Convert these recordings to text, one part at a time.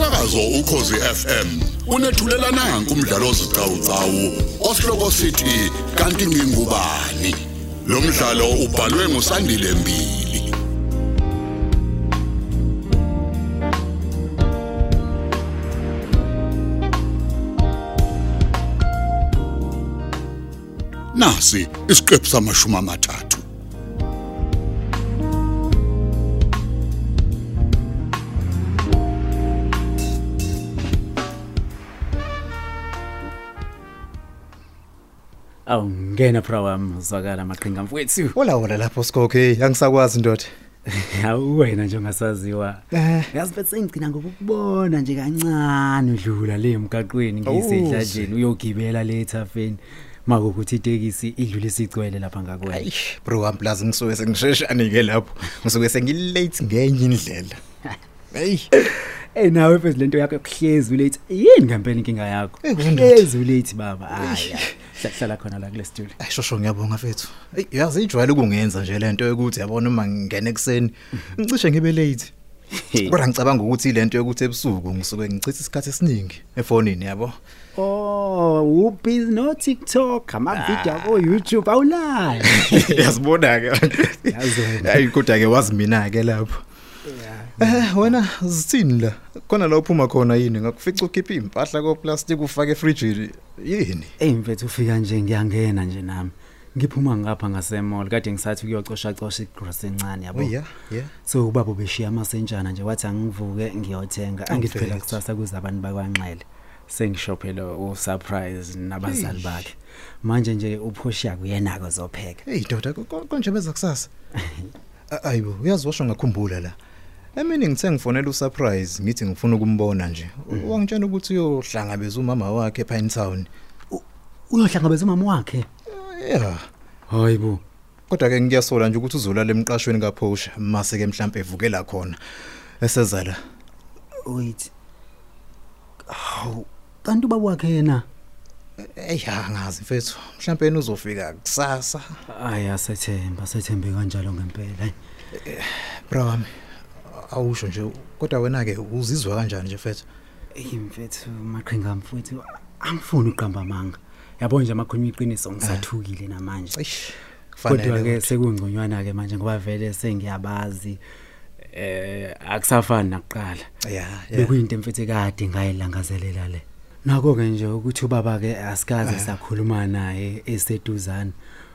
Umsakazo ukhozi FM unethulela nanku umdlalo ozicawucawu osihloko sithi kanti ngingubani. Lo mdlalo ubhalwe ngusandile Mbili. Nasi isiqephu samashumi amathathu. Awu ngena bra wami uzwakala maqhinga mfowethu. Ola ola lapho Skokhe angisakwazi ndoda. Hawu wena nje ongasaziwa. Eh. Yazi bese ngicina ngokubona nje kancane udlula le emgaqweni Awuzi. ngiyisidlajeni uyogibela le ethafeni. Makukuthi itekisi idlule isicwele lapha ngakwena. Ayi bro amplaza ngisuke sengisheshane ke lapho. Ngisuke sengilate ngenye indlela. Hey, Eh nawe pheze lento yakho yokuhlezi ulate. Yini ngempela inkinga yakho? Eh, kuzondoda. Hlezi ulate baba. Hayi. Hlala khona la kule studio. ayishosho ngiyabonga mfethu. Hey, yazi ijwayele ukungenza nje lento yokuthi yabona uma ngingena ekseni ngicishe ngibe late. Kodwa ngicabanga ukuthi lento yokuthi ebusuku ngisuke ngichitha isikhathi esiningi efonini yabo. Oh, ubusy no TikTok, ama video ko YouTube awulali. Yazibona ke. Yazi wena. Hayi kodwa ke wazi mina ke lapho. Eh wena zithini la? Khona la uphuma khona yini? Ngakufica ukhipha impahla ko plastic ufake efrijini. Yini? Hey mfethu ufika nje ngiyangena nje nami. Ngiphuma ngapha ngasemall kade ngisathi kuyocosha cosha igross encane yabo. Oh yeah, yeah. So ubaba ubeshiya amasentshana nje wathi angivuke ngiyothenga. Angithi phela Perfect. kusasa kuza abantu bakwanxele. Sengishophele u surprise nabazali bakhe. Manje nje uphosha kuyena ko zopheka. Hey doda ko- konje beza kusasa. A- Ayibo, uyazi washo ngakhumbula la. Emini ngithe ngifonela usurprise ngithi ngifuna ukumbona nje. Wangitshela ukuthi uyohlangabeza umama wakhe ePine Town. Uyohlangabeza umama wakhe. Yeah. Hayibo. Kodwa ke ngiyasola nje ukuthi uzolala emqashweni kaPosha mase ke mhlambe evukela khona. Eseza la. Wait. Hawu, kanti ubaba wakhe yena Ey angazi mfethu. Mhlambe yena uzofika kusasa. Hayi asethemba, asethembe kanjalo ngempela. hayi. Bra wami. Awusho nje kodwa wena ke uzizwa kanjani nje mfethu? Ey mfethu maqhinga mfethu angifuni uqamba manga. Yabo nje amakhuluma iqiniso ngisathukile namanje. Kodwa ke sekungconywana ke manje ngoba vele sengiyabazi eh akusafani nakuqala. Bekuyinto emfethu kade ngayilangazelela le. Nako ke nje ukuthi ubaba ke asikaze sakhuluma naye eseduzana.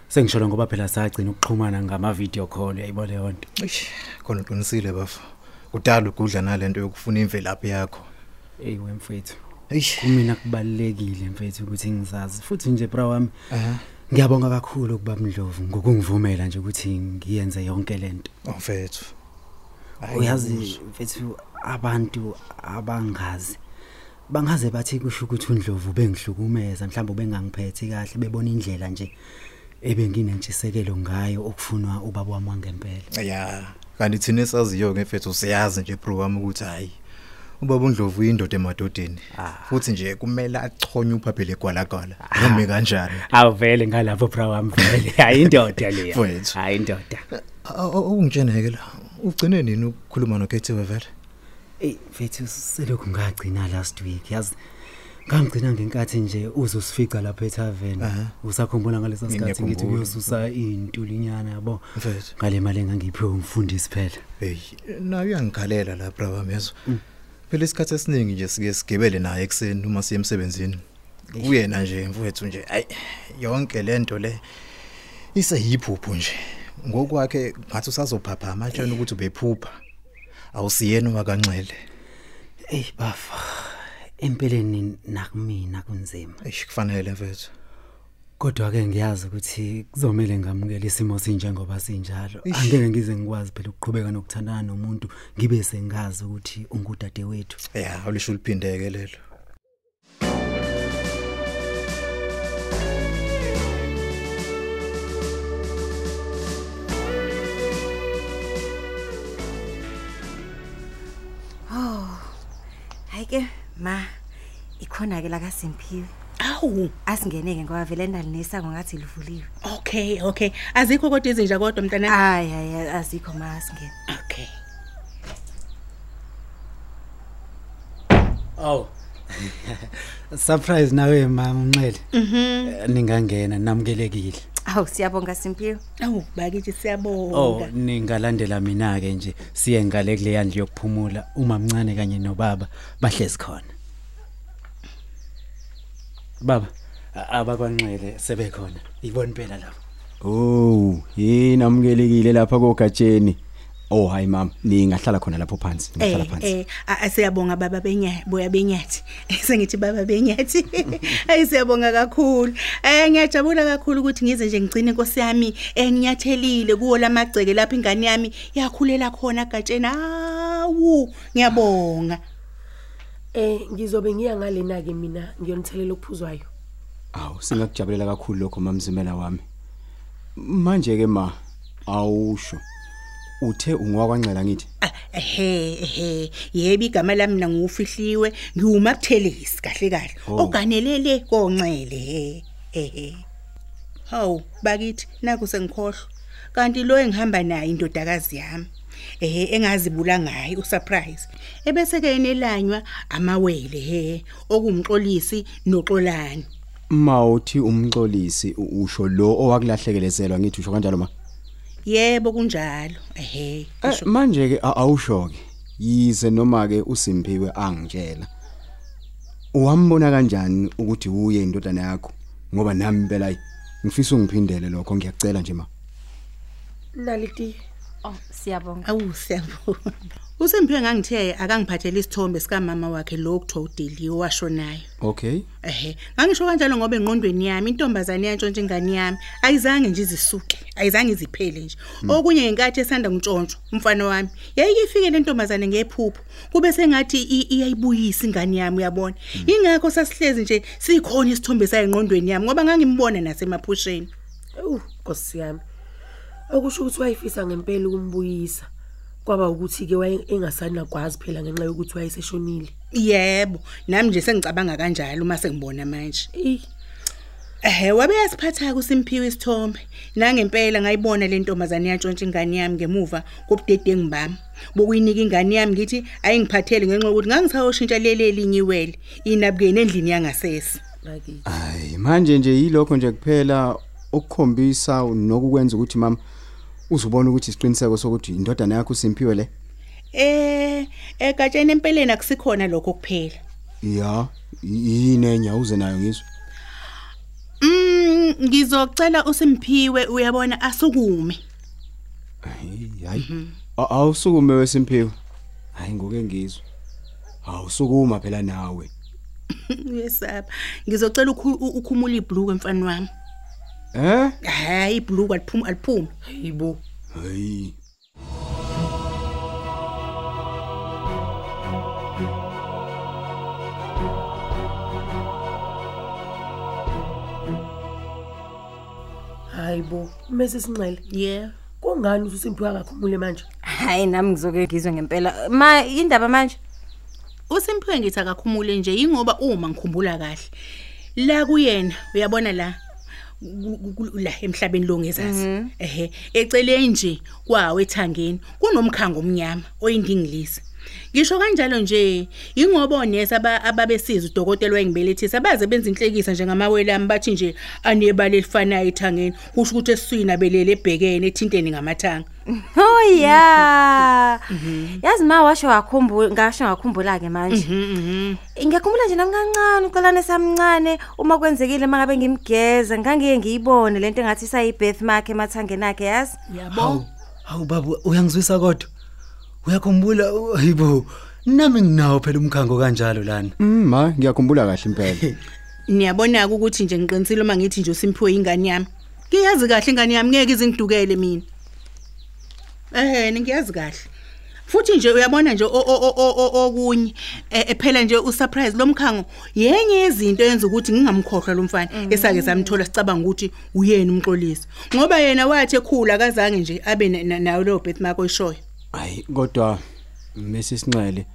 Sengisho ngoba phela sagcina ukuxhumana ngama video call uyayibona. Eish, khona uqinisile bafu. Kudala ukudla nalento yokufuna imvelaphi yakho. Ey wemfethu. Kumina kubalekile mfethu ukuthi ngizazi futhi nje bra wami ngiyabonga kakhulu kuba Mdlovu ngokungivumela nje ukuthi ngiyenze yonke lento. Mfethu. Uyazi mfethu abantu abangazi bangaze bathi kusho ukuthi uNdlovu bengihlukumeza mhlawumbe bengangiphethi kahle bebona indlela nje ebenginentshisekelo ngayo okufunwa ubaba wami wangempela. Yeah. Kanti thina esaziyo ke mfethu siyazi nje bro wami ukuthi hayi. Ubaba uNdlovu uyindoda emadodeni. Futhi nje kumele achonye uphaphele egwalagwala. Noma kanjani. Awuvele ngalapho bra wami vele. Hayi indoda leya. Mfethu. Hayi indoda. Ungitsheneke la. Ugcine nini ukukhuluma noKethiwe vele? Ey mfethu selokhu ngagcina last week yazi ngangigcina ngenkathi nje uzosifica lapha ethaveni Aha. usakhumbula ngaleso sikhathi ngithi Ngiyakhumbula. kuyosusa intulinyana yabo Mfethu. ngale mali engangiphiwe umfundisi phela Hey, nayo uyangikhalela la bra wami yazo. Phela isikhathi esiningi nje sike sigibele naye ekseni uma siye emsebenzini. Kuyena nje mfowethu nje ay yonke lento le iseyiphupho nje. Ngokwakhe ngathi usazophapha amatshana ukuthi ubephupha. Awusiyena wakanxele. ey bafa empeleni nakumina kunzima Eish kufanele mfethu. kodwa ke ngiyazi ukuthi kuzomela ngamukele isimo sinjengoba sinjalo angeke ngize ngikwazi phela ukuqhubeka nokuthandana nomuntu ngibe sengazi ukuthi ungudade wethu Yeah, awulisho uliphindeke lelo. Ma ikhona ke la kaSimphiwe. Awu, Asingeneke ngoba vele ndalinesa ngathi livuliwe. okay, okay. Azikho kodwa izinja kodwa mntana. Hayi hayi azikho ma asingene. Okay. Aw. Surprise nawe mama Unxele. Mhm. Ningangena namukelekile. Awu siyabonga Simpiwe. Awu bakithi Oh, siyabonga. ningalandela mina ke nje siye ngale kule yandle yokuphumula uma mncane kanye nobaba bahlezi khona. Baba, a- abakwanxele sebekhona. Ibona impela lapho. Oh, yini amukelekile lapha kogatsheni. Oh hayi mama, ningahlala khona lapho phansi, ningahlala Eh phansi. eh a- a- siyabonga baba benya boya benyathi. Sengithi baba benyathi. Ayi siyabonga kakhulu. Eh ngiyajabula kakhulu ukuthi ngize nje ngicine inkosi yami enginyathelile kuwo lamagceke lapha ingane yami yakhulela khona gatsheni. Awu ngiyabonga. Eh ngizobe ngiya ngalena ke mina ngiyonithelela okuphuzwayo. Awu, singakujabulela kakhulu lokho mamzimela wami. Manje ke ma, awusho. Uthe ungwakwanxela ngithi. Ah, ehe ehe yebo igama lami mina ngufihliwe ngiwumabuthelesi kahle kahle Oh. oganelele konxele he ehe hawu bakithi naku sengikhohlwa kanti lo engihamba naye indodakazi yami ehe engazibula ngaye usurprise ebese ke enelanywa amawele he okumxolisi noxolani Mawuthi umxolisi usho lo owakulahlekelezela ngithi usho kanjalo ma. yebo kunjalo ehe Eh, manje ke awusho ke. Yize noma ke uSimpiwe angitshela. Uwambona kanjani ukuthi uye indodana yakho? Ngoba nami impela ngifisa ungiphindele lokho ngiyacela nje ma. Naliti Oh siyabonga. Awu siyabona. Usempiwe ngangithe akangiphathele isithombe sika mama wakhe lo kuthiwa udeliwe washonayo. Okay. Ehhe, ngangisho kanjalo ngoba engqondweni yami intombazane yantshontsha ingane yami ayizange nje izisuke, ayizange iziphele nje. Okunye inkathi esanda ngitshontshwa umfana wami. Yayikifike le ntombazane ngephupho, kube sengathi i- iyayibuyisa ingane yami uyabona. Ingakho sasihlezi nje sikhona isithombe sayo engqondweni yami ngoba ngangimbona nasemaphusheni. Uh Nkosi yami. Okusho ukuthi wayifisa ngempela ukumbuyisa. Kwaba ukuthi ke waye engasanakwazi phela ngenxa yokuthi wayeseshonile. Yebo, nami nje sengicabanga kanjalo uma sengibona manje. Eh Ehhe wabe yasiphatha kuSimphiwe isithombe. Nangempela ngayibona le ntombazane yantshontsha ingane yami ngemuva kobudedengu bami. Bokuyinika ingane yami ngithi ayingiphathele ngenxa yokuthi ngangisayoshintsha lele linyiwele inabukeni endlini yangasese. ngakithi. Hayi manje nje yilokho nje kuphela okukhombisa nokukwenza ukuthi mama uzubona ukuthi isiqiniseko sokuthi indodana yakho uSimpiwe le. Eh egatsheni empeleni akusikhona lokho kuphela. Ya, yini enyawuze nayo ngizwe. Mm ngizocela uSimphiwe uyabona asukume. Hayi. A- Awusukume wesimpiwe. Hayi ngoke ngizwe. Awusukuma phela nawe. Yesapha. Ngizocela ukhumula ibhluku emfani wami. Eh? Hayi ibhluku aliphuma aliphuma. Hayibo. Hayi. Hayibo. Mase sinxele. Yeah. Kungani uthi uSimphiwe akakhumule manje? Hayi nami ngizoke ngizwe ngempela. Ma indaba manje? uSimphiwe ngithi akakhumule nje ingoba uma ngikhumbula kahle la kuyena uyabona la ku- ku- la emhlabeni lo ngezazi ehe ecele nje kwawe ethangeni kunomkhango omnyama oyindingilisi ngisho kanjalo nje ingoba onesa aba- ababesiza udokotela wayengibelethisa baze benza inhlekisa njengamawele ami bathi nje anebali elifanayo ethangeni kusho ukuthi esiswini abelele ebhekene ethinteni ngamathanga Oh yeah. Yazi ma washo wakhumbula ngasho ngakhumbula ke manje. Ngiyakhumbula nje nami kancane uqalane samncane uma kwenzekile mangabe ngimgeza ngangiye ngiyibone lento engathi sayi birthmark emathangeni akhe yazi. Hawu, hawu baba uyangizwisa kodwa. Uyakhumbula hayibo. Nami nginawo phela umkhango kanjalo lana. Mm, ma ngiyakhumbula kahle impela. Niyabona ukuthi nje ngiqinisile uma ngithi nje uSimphiwe ingane yami. Ngiyazi kahle ingane yami ngeke izingidukele mina. Eh ngiyazi kahle. Futhi nje uyabona nje o- o- o- o- o- okunye eh, eh, phela nje usurprise lomkhango yenye yezinto yenza ukuthi ngingamkhohlwa lo mfana esake samthola sicabanga ukuthi uyena umxolisi ngoba yena wathi ekhula akazange nje abe na- na- nayo lo birthmark oyishoyo Hayi, kodwa Mrs Nxele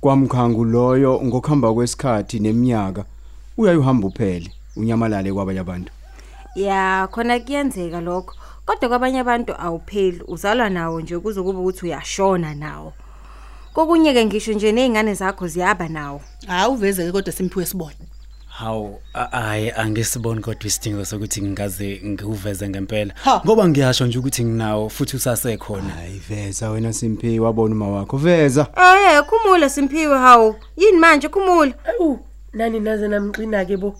kwamkhangu loyo ngokuhamba kwesikhathi neminyaka uyayuhamba uphele unyamalale kwabanye abantu. Ya khona kuyenzeka lokho. Kodwa kwabanye abantu awupheli uzalwa nawo nje kuze kube ukuthi uyashona nawo. kokunye ke ngisho nje nezingane zakho ziyaba nawo hawu uveze kodwa simphiwe sibone Hawu a- hayi angisiboni kodwa isidingo sokuthi ngingaze ngiuveze ngempela. Ha. ngoba ngiyasho nje ukuthi nginawo futhi usasekhona. Hayi veza wena Simphi wabona uma wakho. Veza. Eh khumula simphiwe hawo yini manje khumula awu nani naze namqina ke bo.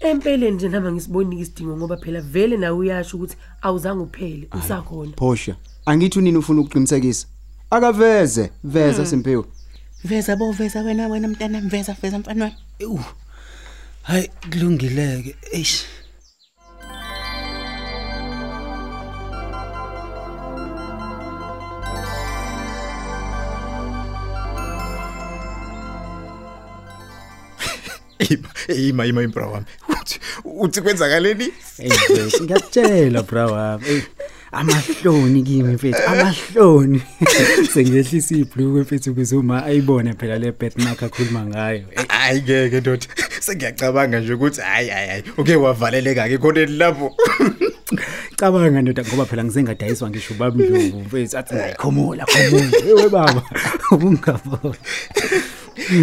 Empeleni nje nama ngisibonike isidingo ngoba phela vele nawe uyasho ukuthi awuzange uphele usakhona. Phosha angithi unini ufuna ukuqinisekisa? Akaveze veza Simphiwe. Veza bo veza wena wena mntana veza veza mfana wami Ewu. Hayi kulungileke eish ima ima impra wami uthi uthi kwenzakaleni Hey ngiyakutshela bra wami. Ey amahloni kimi mfethu amahloni. Sengiyehlisa ibhlukwe mfethu ukuze uma ayibone phela le bet mark akhuluma ngayo. Ey, hayi ngeke ndoda sengiyacabanga nje ukuthi hayi hayi hayi uke wavaleleka ke khoneni lapho Cabanga ndoda ngoba phela ngisengadayiswa ngisho babindlovu mfethu athi ngikhomula khomula. Ewe baba ubungabona.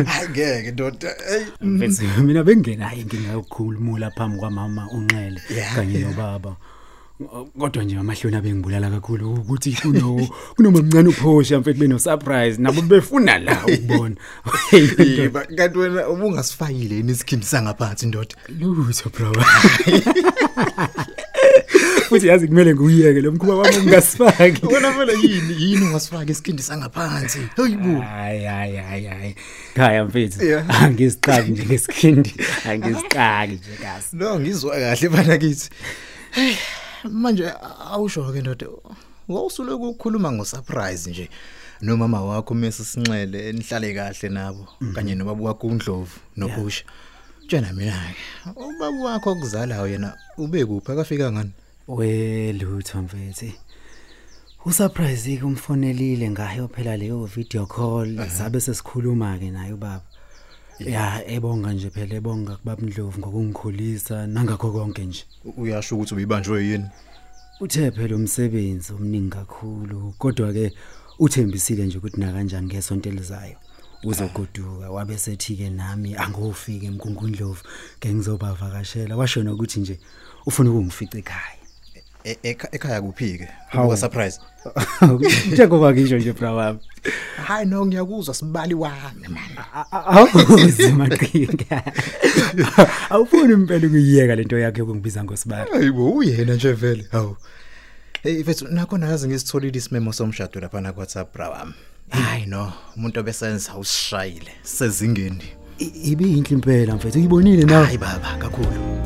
hayi ngeke ndoda hey Mfethu mina bengena inkinga yokukhulumula phambi kwamama unxele Yeah, kanye yeah. nobaba. Kodwa nje amahloni abengibulala kakhulu ukuthi kuno kunomamncane uphosha mfethu beno surprise nabo befuna la ukubona. Yiba kanti wena ubungasifakile yini isikhindi sangaphansi ndoda Lutho bro. Futhi yazi kumele ngiyeke lo mkhuba wami ungasifaki. wena vele yini yini ungasifaka isikhindi sangaphansi hayibo Hayi hayi hayi hayi. Khaya mfethu. Yeah. Angisiqaki nje ngesikhindi. Angisiqaki nje kasi. no ngizwa kahle bana kithi hey manje awusho ke ndoda wawusule ukukhuluma ngosurprise nje. Nomama wakho mase sinxele nihlale kahle nabo kanye nobaba wakho uNdlovu nophusha tshena mina ke ubaba wakho okuzalayo yena ube kuphi? Akafika ngani We lutho mfethu. Usurprise ke umfonelile ngayo phela leyo video call sabe sesikhuluma ke naye ubaba. Ya ebonga nje phela ebonga kubaba Ndlovu ngokungikhulisa nangakho konke nje. uyasho ukuthi uyibanjwe yini? Uthe phela umsebenzi omningi kakhulu kodwa ke uthembisile nje ukuthi na kanjani ngesonto elizayo. Uzogoduka wabe sethi ke nami angofike emkunkundlovu ke ngizobavakashela washo nokuthi nje ufuna ukungifica ekhaya. E- ekha- ekhaya kuphi ke Hawu. kuba surprise njengoba ngisho nje bra wami. Hayi no ngiyakuzwa sibali wami man awuzi maqhinga. Awufuni impela ukuyiyeka lento yakhe yokungibiza ngosibali hayibo uyena nje vele. Hawu. Hey mfethu nakho nazi ngisitholile isimemo somshado lapha na WhatsApp bra wami. Hayi no umuntu obesenza usishayile sezingeni. I- ibe yinhle impela mfethu uyibonile nawe hayi baba kakhulu.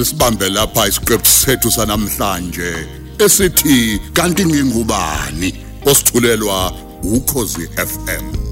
Asisibambe lapha isiqephu sethu sanamhlanje esithi kanti ngingubani? Osithulelwa ukhozi FM